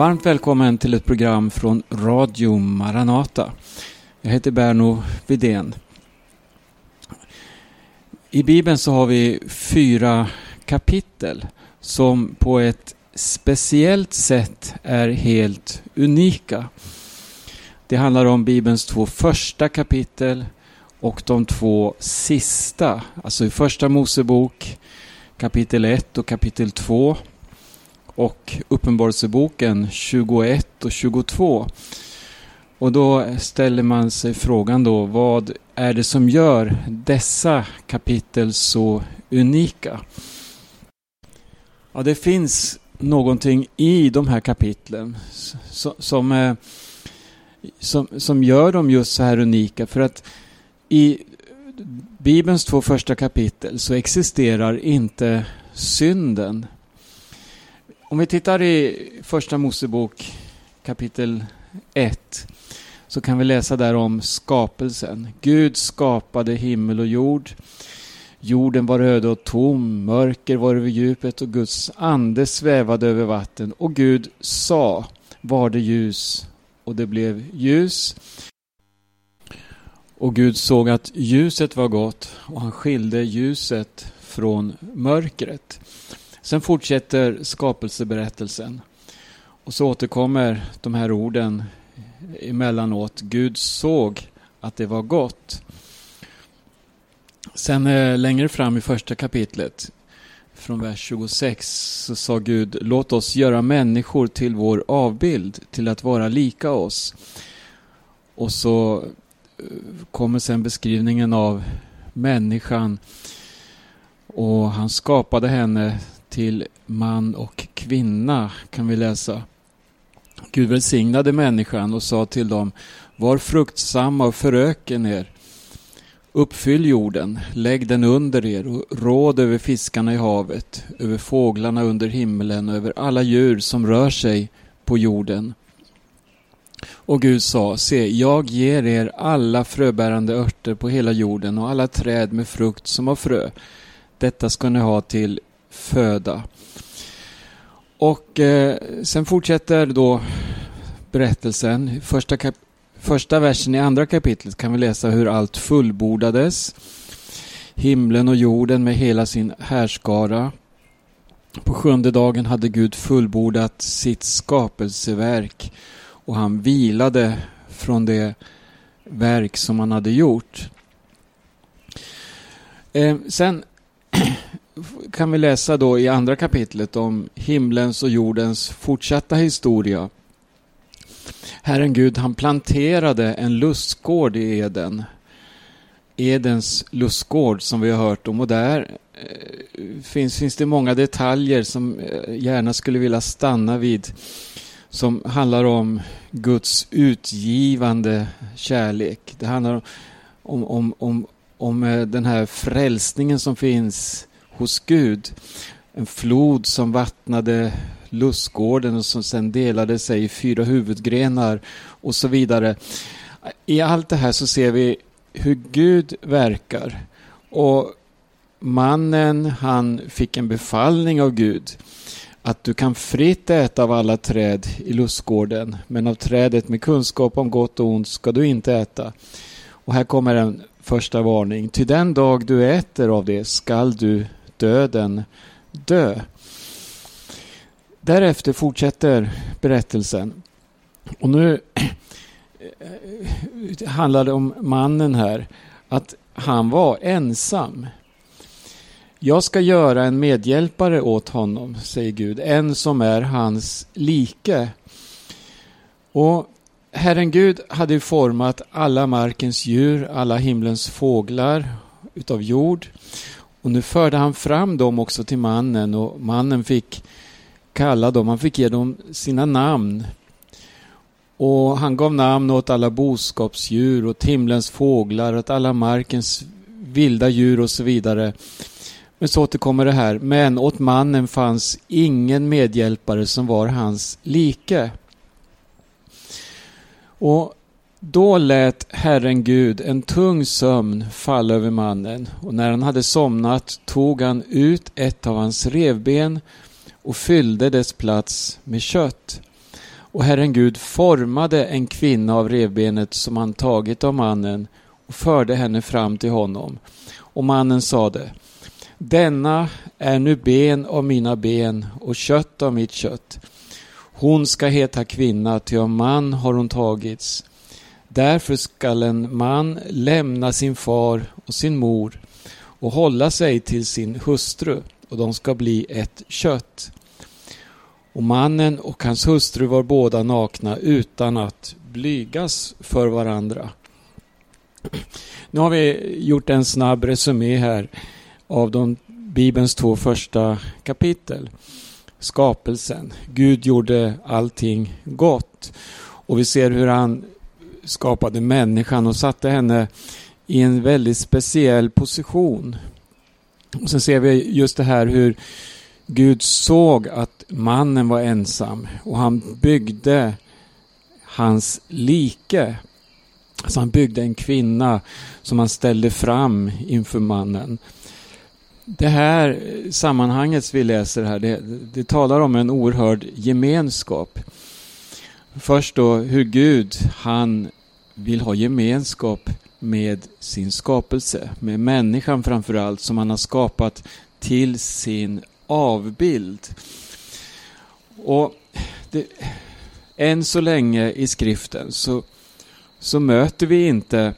Varmt välkommen till ett program från Radio Maranata. Jag heter Berno Vidén. I Bibeln så har vi fyra kapitel som på ett speciellt sätt är helt unika. Det handlar om Bibelns två första kapitel och de två sista, alltså i Första Mosebok kapitel 1 och kapitel 2 och Uppenbarelseboken 21 och 22. Och då ställer man sig frågan då, vad är det som gör dessa kapitel så unika? Ja, det finns någonting i de här kapitlen som, eh, som, som gör dem just så här unika. För att i Bibelns två första kapitel så existerar inte synden. Om vi tittar i Första Mosebok kapitel 1 så kan vi läsa där om skapelsen. Gud skapade himmel och jord. Jorden var öde och tom, mörker var över djupet och Guds ande svävade över vatten. Och Gud sa, var det ljus och det blev ljus. Och Gud såg att ljuset var gott och han skilde ljuset från mörkret. Sen fortsätter skapelseberättelsen. Och så återkommer de här orden emellanåt. Gud såg att det var gott. Sen eh, längre fram i första kapitlet, från vers 26, så sa Gud, låt oss göra människor till vår avbild, till att vara lika oss. Och så eh, kommer sen beskrivningen av människan och han skapade henne till man och kvinna kan vi läsa. Gud välsignade människan och sa till dem Var fruktsamma och föröken er. Uppfyll jorden, lägg den under er och råd över fiskarna i havet, över fåglarna under himlen och över alla djur som rör sig på jorden. Och Gud sa, se, jag ger er alla fröbärande örter på hela jorden och alla träd med frukt som har frö. Detta ska ni ha till föda. Och eh, sen fortsätter då berättelsen. Första, kap första versen i andra kapitlet kan vi läsa hur allt fullbordades. Himlen och jorden med hela sin härskara. På sjunde dagen hade Gud fullbordat sitt skapelseverk och han vilade från det verk som han hade gjort. Eh, sen kan vi läsa då i andra kapitlet om himlens och jordens fortsatta historia. Herren Gud, han planterade en lustgård i Eden. Edens lustgård som vi har hört om och där eh, finns, finns det många detaljer som eh, gärna skulle vilja stanna vid som handlar om Guds utgivande kärlek. Det handlar om, om, om, om eh, den här frälsningen som finns hos Gud. En flod som vattnade lustgården och som sedan delade sig i fyra huvudgrenar och så vidare. I allt det här så ser vi hur Gud verkar. Och mannen han fick en befallning av Gud att du kan fritt äta av alla träd i lustgården men av trädet med kunskap om gott och ont ska du inte äta. Och här kommer en första varning. Till den dag du äter av det skall du döden dö. Därefter fortsätter berättelsen. Och nu handlar det om mannen här. Att han var ensam. Jag ska göra en medhjälpare åt honom, säger Gud, en som är hans like. Och Herren Gud hade format alla markens djur, alla himlens fåglar utav jord och nu förde han fram dem också till mannen och mannen fick kalla dem, han fick ge dem sina namn. Och han gav namn åt alla boskapsdjur, och himlens fåglar, åt alla markens vilda djur och så vidare. Men så återkommer det här. Men åt mannen fanns ingen medhjälpare som var hans like. Och då lät Herren Gud en tung sömn falla över mannen och när han hade somnat tog han ut ett av hans revben och fyllde dess plats med kött. Och Herren Gud formade en kvinna av revbenet som han tagit av mannen och förde henne fram till honom. Och mannen sade Denna är nu ben av mina ben och kött av mitt kött. Hon ska heta kvinna, ty av man har hon tagits. Därför skall en man lämna sin far och sin mor och hålla sig till sin hustru och de ska bli ett kött. Och mannen och hans hustru var båda nakna utan att blygas för varandra. Nu har vi gjort en snabb resumé här av de Bibelns två första kapitel. Skapelsen. Gud gjorde allting gott. Och vi ser hur han skapade människan och satte henne i en väldigt speciell position. Och sen ser vi just det här hur Gud såg att mannen var ensam och han byggde hans like. Alltså han byggde en kvinna som han ställde fram inför mannen. Det här sammanhanget vi läser här, det, det talar om en oerhörd gemenskap. Först då hur Gud, han vill ha gemenskap med sin skapelse, med människan framförallt som han har skapat till sin avbild. Och det, än så länge i skriften så, så möter vi inte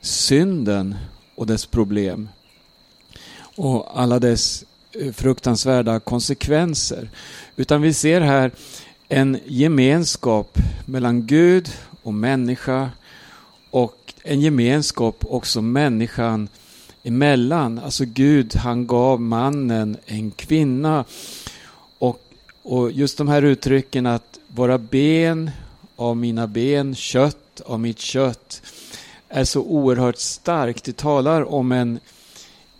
synden och dess problem och alla dess eh, fruktansvärda konsekvenser. Utan vi ser här en gemenskap mellan Gud och människa och en gemenskap också människan emellan. Alltså Gud, han gav mannen en kvinna. Och, och just de här uttrycken att våra ben av mina ben, kött av mitt kött är så oerhört starkt. Det talar om en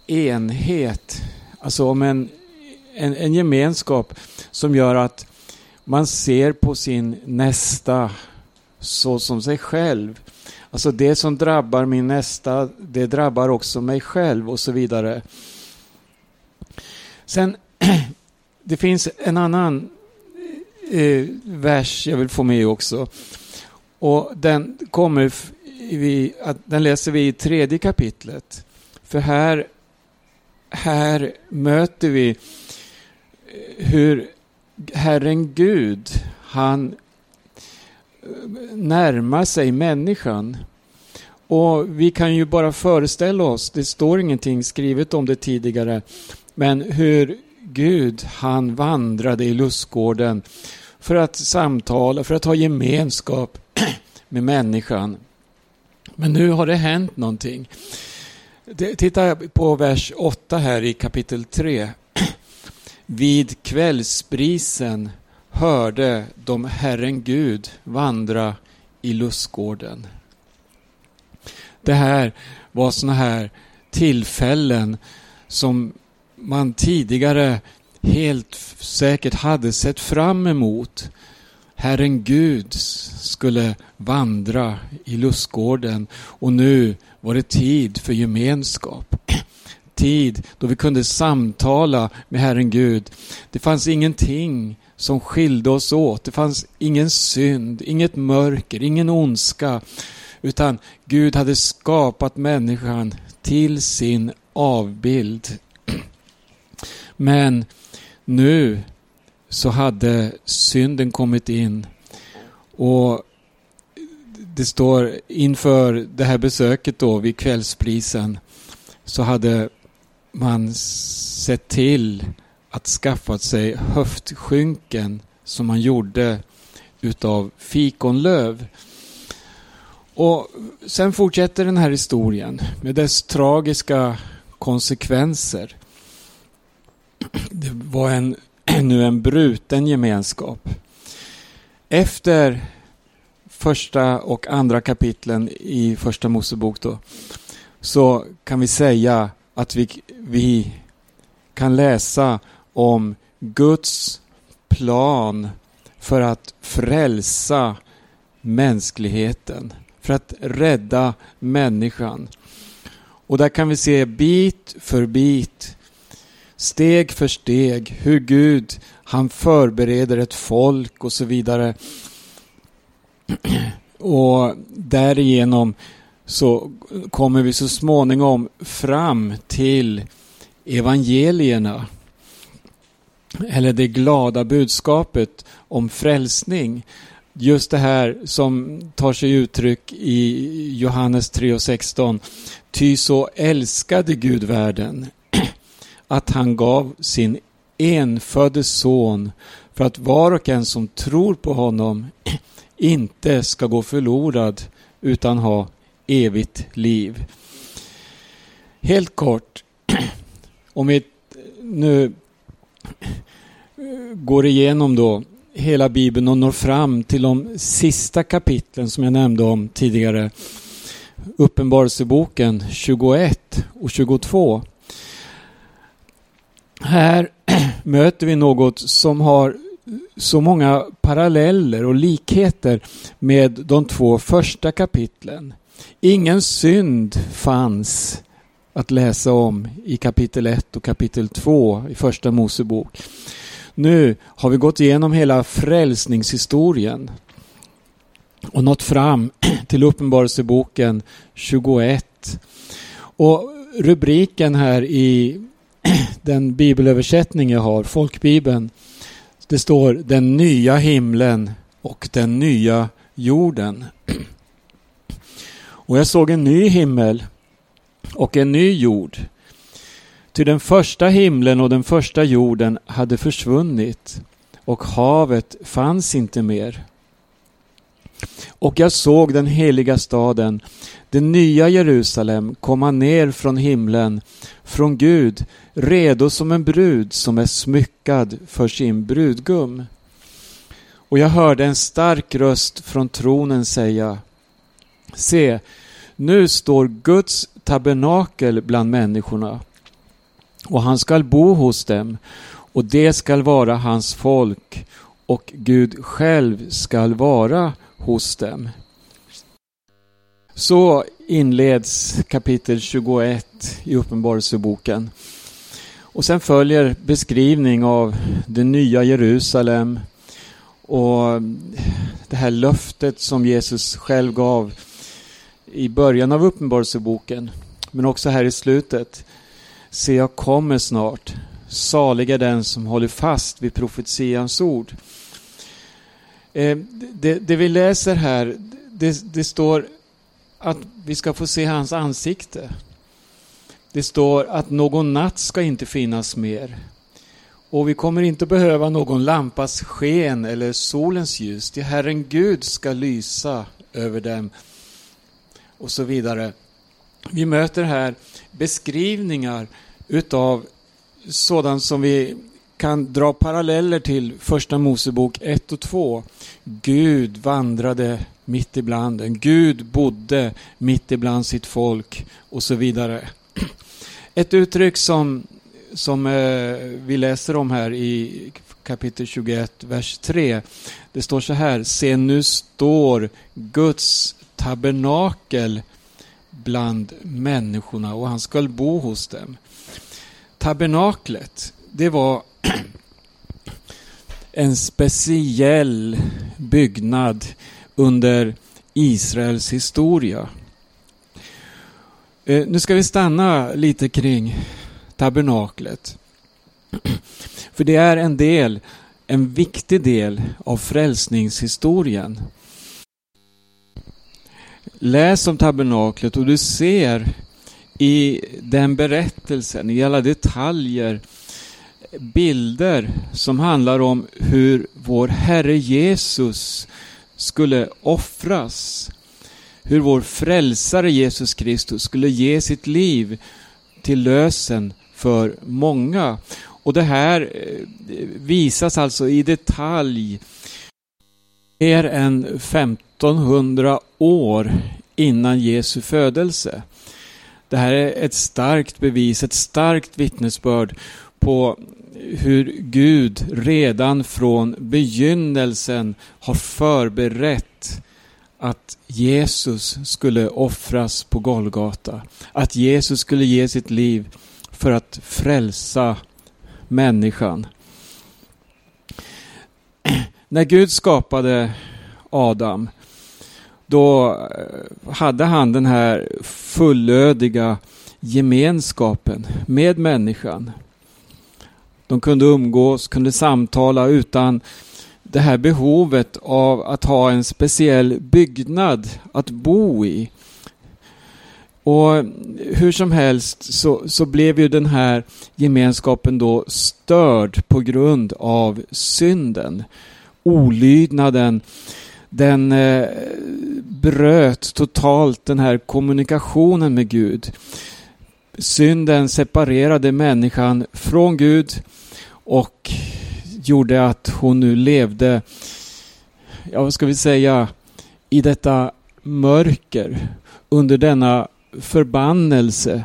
enhet, alltså om en, en, en gemenskap som gör att man ser på sin nästa så som sig själv. Alltså det som drabbar min nästa, det drabbar också mig själv och så vidare. Sen, det finns en annan eh, vers jag vill få med också. Och den kommer vi, den läser vi i tredje kapitlet. För här, här möter vi eh, hur Herren Gud, han eh, närmar sig människan. Och vi kan ju bara föreställa oss, det står ingenting skrivet om det tidigare, men hur Gud, han vandrade i lustgården för att samtala, för att ha gemenskap med människan. Men nu har det hänt någonting. Titta på vers 8 här i kapitel 3. Vid kvällsprisen hörde de Herren Gud vandra i lustgården. Det här var sådana här tillfällen som man tidigare helt säkert hade sett fram emot. Herren Gud skulle vandra i lustgården och nu var det tid för gemenskap. Tid då vi kunde samtala med Herren Gud. Det fanns ingenting som skilde oss åt. Det fanns ingen synd, inget mörker, ingen ondska. Utan Gud hade skapat människan till sin avbild. Men nu så hade synden kommit in. Och det står inför det här besöket då vid kvällsprisen så hade man sett till att skaffa sig höftskynken som man gjorde utav fikonlöv. Och sen fortsätter den här historien med dess tragiska konsekvenser. Det var en, nu en bruten gemenskap. Efter första och andra kapitlen i första Mosebok då, så kan vi säga att vi, vi kan läsa om Guds plan för att frälsa mänskligheten, för att rädda människan. Och där kan vi se bit för bit, steg för steg, hur Gud Han förbereder ett folk och så vidare. Och därigenom så kommer vi så småningom fram till evangelierna. Eller det glada budskapet om frälsning. Just det här som tar sig uttryck i Johannes 3 och 16. Ty så älskade Gud världen att han gav sin enfödde son för att var och en som tror på honom inte ska gå förlorad utan ha evigt liv. Helt kort, om vi nu går igenom då hela Bibeln och når fram till de sista kapitlen som jag nämnde om tidigare. Uppenbarelseboken 21 och 22. Här möter vi något som har så många paralleller och likheter med de två första kapitlen. Ingen synd fanns att läsa om i kapitel 1 och kapitel 2 i första Mosebok. Nu har vi gått igenom hela frälsningshistorien och nått fram till Uppenbarelseboken 21. Och rubriken här i den bibelöversättning jag har, folkbibeln, det står den nya himlen och den nya jorden. Och jag såg en ny himmel och en ny jord. Ty den första himlen och den första jorden hade försvunnit och havet fanns inte mer. Och jag såg den heliga staden, det nya Jerusalem, komma ner från himlen, från Gud, redo som en brud som är smyckad för sin brudgum. Och jag hörde en stark röst från tronen säga Se, nu står Guds tabernakel bland människorna och han skall bo hos dem och det skall vara hans folk och Gud själv skall vara hos dem. Så inleds kapitel 21 i Uppenbarelseboken. Och sen följer beskrivning av det nya Jerusalem och det här löftet som Jesus själv gav i början av Uppenbarelseboken, men också här i slutet. Se, jag kommer snart. Salig är den som håller fast vid profetians ord. Eh, det, det, vi läser här, det, det står att vi ska få se hans ansikte. Det står att någon natt ska inte finnas mer. Och vi kommer inte behöva någon lampas sken eller solens ljus. Det Herren Gud ska lysa över dem. Och så vidare. Vi möter här beskrivningar utav sådant som vi kan dra paralleller till Första Mosebok 1 och 2. Gud vandrade mitt ibland en. Gud bodde mitt ibland sitt folk och så vidare. Ett uttryck som, som eh, vi läser om här i kapitel 21, vers 3. Det står så här. Se, nu står Guds tabernakel bland människorna och han skall bo hos dem. Tabernaklet, det var en speciell byggnad under Israels historia. Eh, nu ska vi stanna lite kring tabernaklet. För det är en del, en viktig del av frälsningshistorien. Läs om tabernaklet och du ser i den berättelsen, i alla detaljer, bilder som handlar om hur vår Herre Jesus skulle offras. Hur vår frälsare Jesus Kristus skulle ge sitt liv till lösen för många. Och det här eh, visas alltså i detalj mer än 1500 år innan Jesu födelse. Det här är ett starkt bevis, ett starkt vittnesbörd på hur Gud redan från begynnelsen har förberett att Jesus skulle offras på Golgata. Att Jesus skulle ge sitt liv för att frälsa människan. När Gud skapade Adam, då eh, hade han den här fullödiga gemenskapen med människan. De kunde umgås, kunde samtala utan det här behovet av att ha en speciell byggnad att bo i. Och hur som helst så, så blev ju den här gemenskapen då störd på grund av synden. Olydnaden, den eh, bröt totalt den här kommunikationen med Gud. Synden separerade människan från Gud och gjorde att hon nu levde, ja vad ska vi säga, i detta mörker under denna förbannelse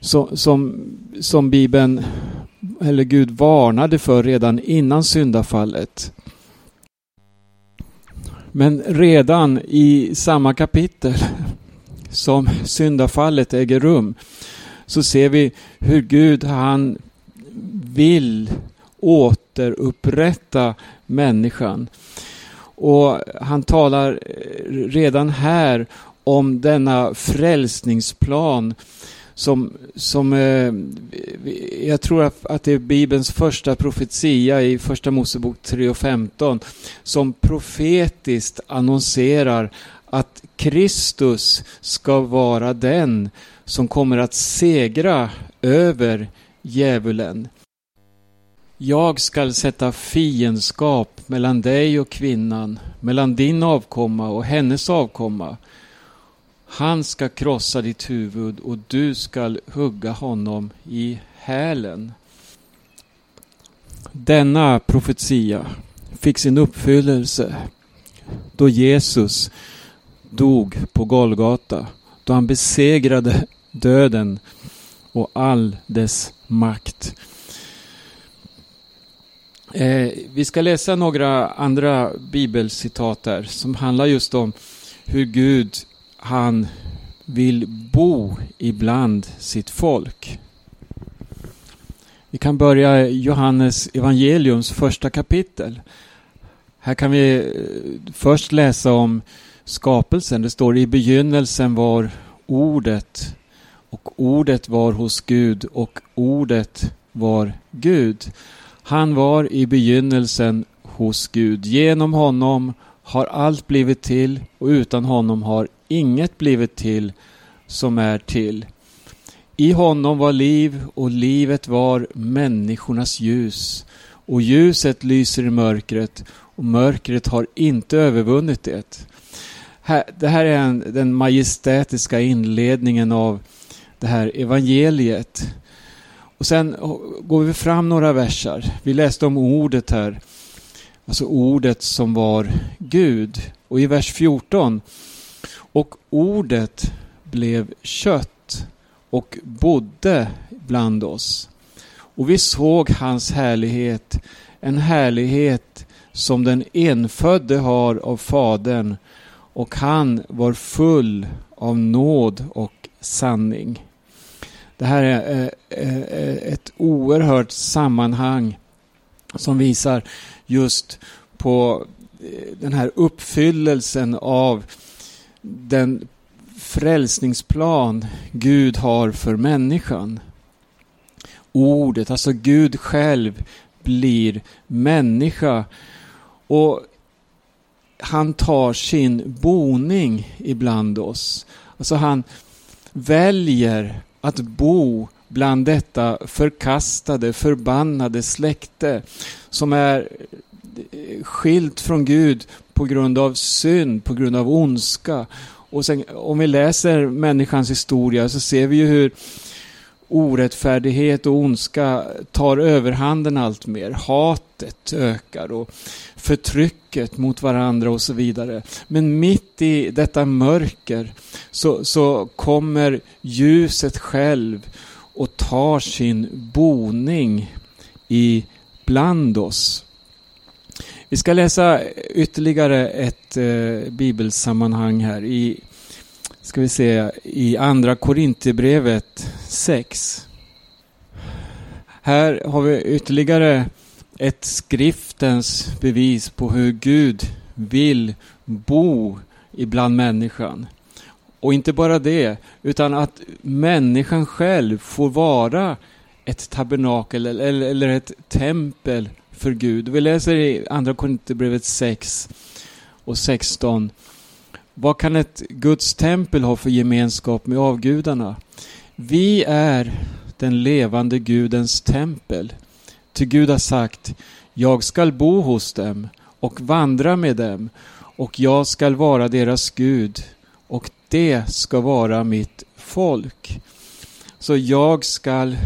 som, som, som Bibeln, eller Gud varnade för redan innan syndafallet. Men redan i samma kapitel som syndafallet äger rum så ser vi hur Gud han vill återupprätta människan. Och han talar redan här om denna frälsningsplan som, som eh, jag tror att det är Bibelns första profetia i Första Mosebok 3 och 15 som profetiskt annonserar att Kristus ska vara den som kommer att segra över djävulen. Jag skall sätta fiendskap mellan dig och kvinnan, mellan din avkomma och hennes avkomma. Han ska krossa ditt huvud och du skall hugga honom i hälen. Denna profetia fick sin uppfyllelse då Jesus dog på Golgata, då han besegrade döden och all dess makt. Eh, vi ska läsa några andra bibelcitat här som handlar just om hur Gud han vill bo ibland sitt folk. Vi kan börja Johannes evangeliums första kapitel. Här kan vi eh, först läsa om skapelsen. Det står i begynnelsen var ordet och ordet var hos Gud och ordet var Gud. Han var i begynnelsen hos Gud. Genom honom har allt blivit till och utan honom har inget blivit till som är till. I honom var liv och livet var människornas ljus. Och ljuset lyser i mörkret och mörkret har inte övervunnit det. Det här är en, den majestätiska inledningen av det här evangeliet. Och sen går vi fram några versar. Vi läste om ordet här. Alltså ordet som var Gud. Och i vers 14. Och ordet blev kött och bodde bland oss. Och vi såg hans härlighet, en härlighet som den enfödde har av Fadern och han var full av nåd och sanning. Det här är ett oerhört sammanhang som visar just på eh, den här uppfyllelsen av den frälsningsplan Gud har för människan. Ordet, alltså Gud själv blir människa och han tar sin boning ibland oss. Alltså han väljer att bo bland detta förkastade, förbannade släkte som är skilt från Gud på grund av synd, på grund av ondska. Och sen, om vi läser människans historia så ser vi ju hur orättfärdighet och ondska tar överhanden allt mer. Hatet ökar och förtrycket mot varandra och så vidare. Men mitt i detta mörker så, så kommer ljuset själv och tar sin boning i bland oss. Vi ska läsa ytterligare ett eh, bibelsammanhang här i ska vi se, i andra Korinthierbrevet 6. Här har vi ytterligare ett skriftens bevis på hur Gud vill bo ibland människan. Och inte bara det, utan att människan själv får vara ett tabernakel eller, eller ett tempel för Gud. Vi läser i Andra Korinthierbrevet 6 och 16. Vad kan ett Guds tempel ha för gemenskap med avgudarna? Vi är den levande Gudens tempel. Till Gud har sagt, jag skall bo hos dem och vandra med dem och jag skall vara deras Gud och det ska vara mitt folk. Så jag skall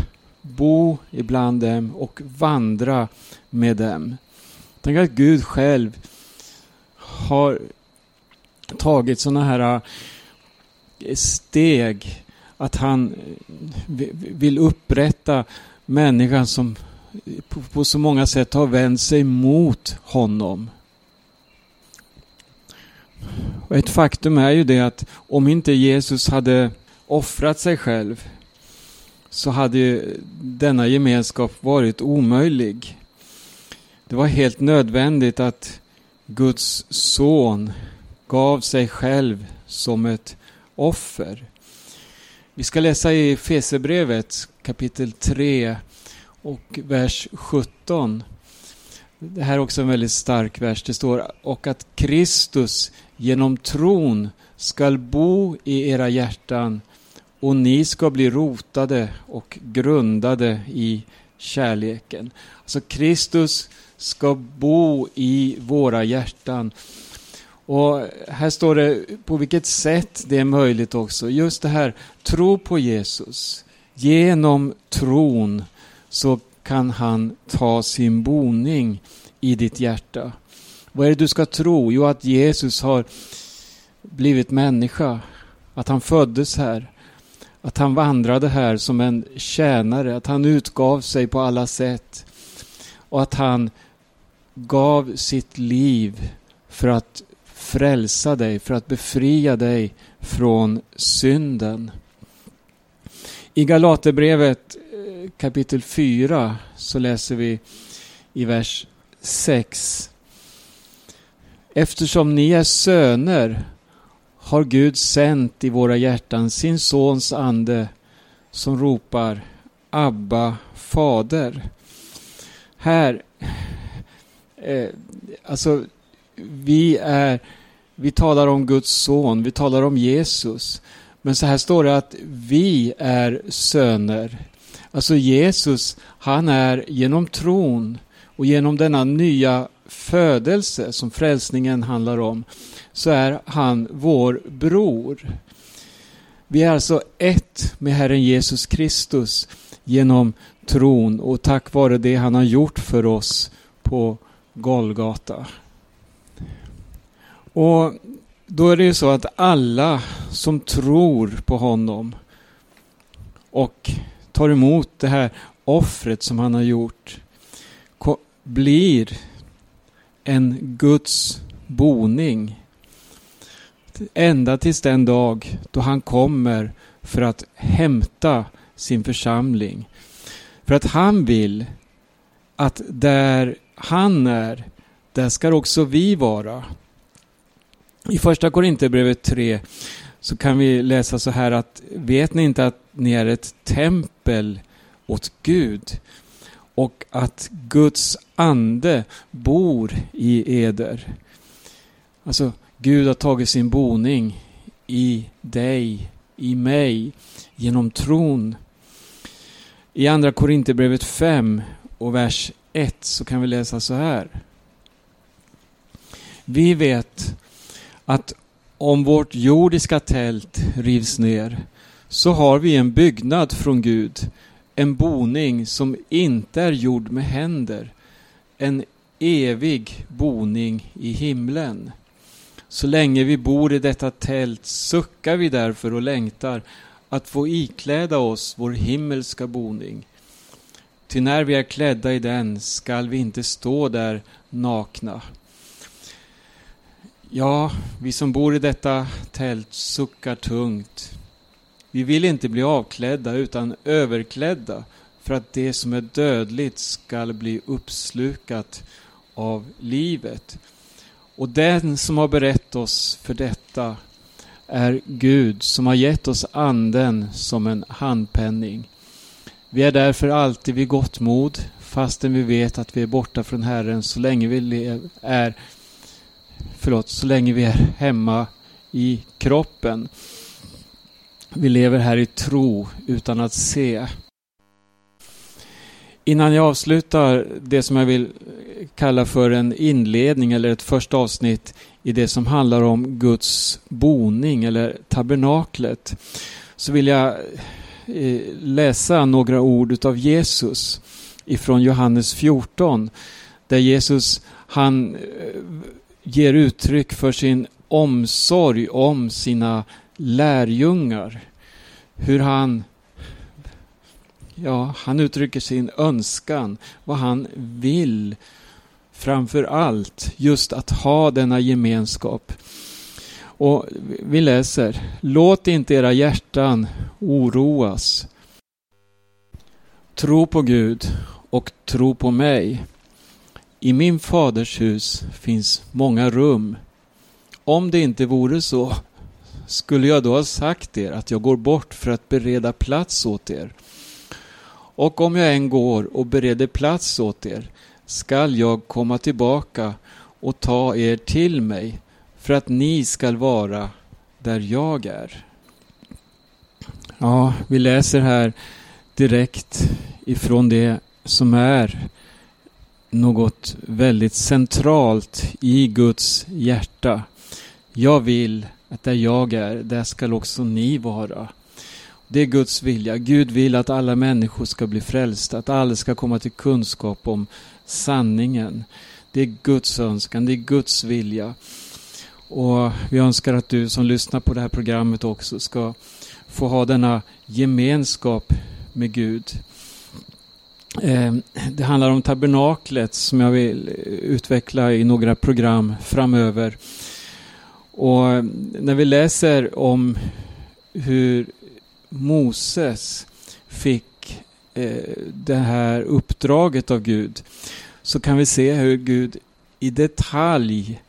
bo ibland dem och vandra med dem. Tänk att Gud själv har tagit sådana här äh, steg att han eh, vill upprätta människan som på så många sätt har vänt sig mot honom. Och ett faktum är ju det att om inte Jesus hade offrat sig själv så hade denna gemenskap varit omöjlig. Det var helt nödvändigt att Guds son gav sig själv som ett offer. Vi ska läsa i Fesebrevet kapitel 3 och vers 17. Det här är också en väldigt stark vers. Det står och att Kristus genom tron skall bo i era hjärtan och ni ska bli rotade och grundade i kärleken. Alltså Kristus ska bo i våra hjärtan. Och här står det på vilket sätt det är möjligt också. Just det här, tro på Jesus. Genom tron så kan han ta sin boning i ditt hjärta. Vad är det du ska tro? Jo, att Jesus har blivit människa. Att han föddes här. Att han vandrade här som en tjänare. Att han utgav sig på alla sätt. Och att han gav sitt liv för att frälsa dig, för att befria dig från synden. I Galaterbrevet eh, kapitel 4 så läser vi i vers 6. Eftersom ni är söner har Gud sänt i våra hjärtan sin sons ande som ropar Abba, fader. Här, eh, alltså vi är, vi talar om Guds son, vi talar om Jesus. Men så här står det att vi är söner. Alltså Jesus, han är genom tron och genom denna nya födelse som frälsningen handlar om, så är han vår bror. Vi är alltså ett med Herren Jesus Kristus genom tron och tack vare det han har gjort för oss på Golgata. Och då är det ju så att alla som tror på honom och tar emot det här offret som han har gjort blir en Guds boning. Ända tills den dag då han kommer för att hämta sin församling. För att han vill att där han är, där ska också vi vara. I första Korinthierbrevet 3 så kan vi läsa så här att vet ni inte att ni är ett tempel åt Gud och att Guds ande bor i eder. Alltså, Gud har tagit sin boning i dig, i mig, genom tron. I Andra Korinthierbrevet 5 och vers 1 så kan vi läsa så här. Vi vet att om vårt jordiska tält rivs ner så har vi en byggnad från Gud, en boning som inte är gjord med händer, en evig boning i himlen. Så länge vi bor i detta tält suckar vi därför och längtar att få ikläda oss vår himmelska boning. Ty när vi är klädda i den skall vi inte stå där nakna. Ja, vi som bor i detta tält suckar tungt. Vi vill inte bli avklädda utan överklädda för att det som är dödligt skall bli uppslukat av livet. Och den som har berett oss för detta är Gud som har gett oss anden som en handpenning. Vi är därför alltid vid gott mod fastän vi vet att vi är borta från Herren så länge vi är förlåt, så länge vi är hemma i kroppen. Vi lever här i tro utan att se. Innan jag avslutar det som jag vill kalla för en inledning eller ett första avsnitt i det som handlar om Guds boning eller tabernaklet så vill jag eh, läsa några ord utav Jesus ifrån Johannes 14 där Jesus han eh, ger uttryck för sin omsorg om sina lärjungar. Hur han ja, han uttrycker sin önskan, vad han vill framför allt, just att ha denna gemenskap. Och vi läser, låt inte era hjärtan oroas. Tro på Gud och tro på mig. I min faders hus finns många rum. Om det inte vore så skulle jag då ha sagt er att jag går bort för att bereda plats åt er. Och om jag än går och bereder plats åt er skall jag komma tillbaka och ta er till mig för att ni skall vara där jag är. Ja, vi läser här direkt ifrån det som är något väldigt centralt i Guds hjärta. Jag vill att där jag är, där skall också ni vara. Det är Guds vilja. Gud vill att alla människor ska bli frälsta, att alla ska komma till kunskap om sanningen. Det är Guds önskan, det är Guds vilja. Och vi önskar att du som lyssnar på det här programmet också ska få ha denna gemenskap med Gud. Eh, det handlar om tabernaklet som jag vill utveckla i några program framöver. Och när vi läser om hur Moses fick eh, det här uppdraget av Gud så kan vi se hur Gud i detalj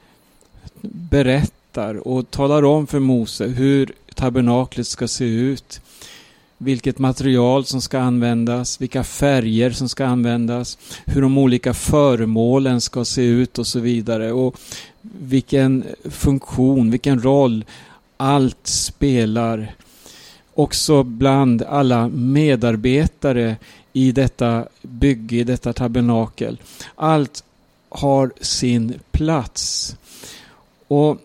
berättar och talar om för Mose hur tabernaklet ska se ut. Vilket material som ska användas, vilka färger som ska användas, hur de olika föremålen ska se ut och så vidare. Och vilken funktion, vilken roll allt spelar också bland alla medarbetare i detta bygge, i detta tabernakel. Allt har sin plats. Och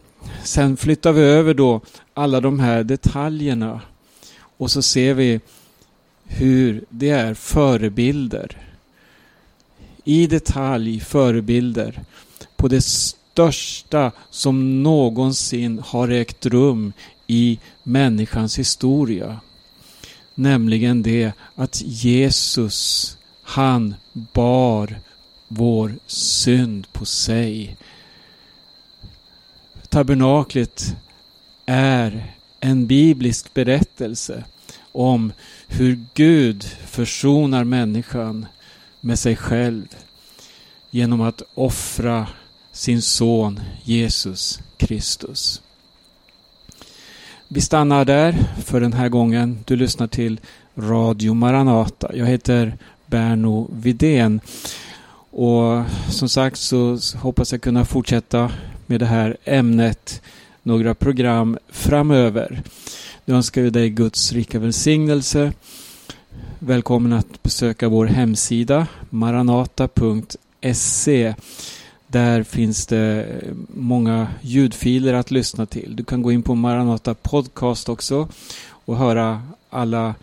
sen flyttar vi över då alla de här detaljerna och så ser vi hur det är förebilder. I detalj förebilder på det största som någonsin har ägt rum i människans historia. Nämligen det att Jesus, han bar vår synd på sig. Tabernaklet är en biblisk berättelse om hur Gud försonar människan med sig själv genom att offra sin son Jesus Kristus. Vi stannar där för den här gången. Du lyssnar till Radio Maranata. Jag heter Berno Vidén. Och som sagt så hoppas jag kunna fortsätta med det här ämnet några program framöver. Nu önskar vi dig Guds rika välsignelse. Välkommen att besöka vår hemsida maranata.se där finns det många ljudfiler att lyssna till. Du kan gå in på Maranata Podcast också och höra alla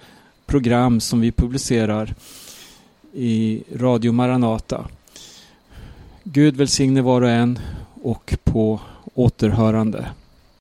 program som vi publicerar i Radio Maranata. Gud välsigne var och en och på återhörande.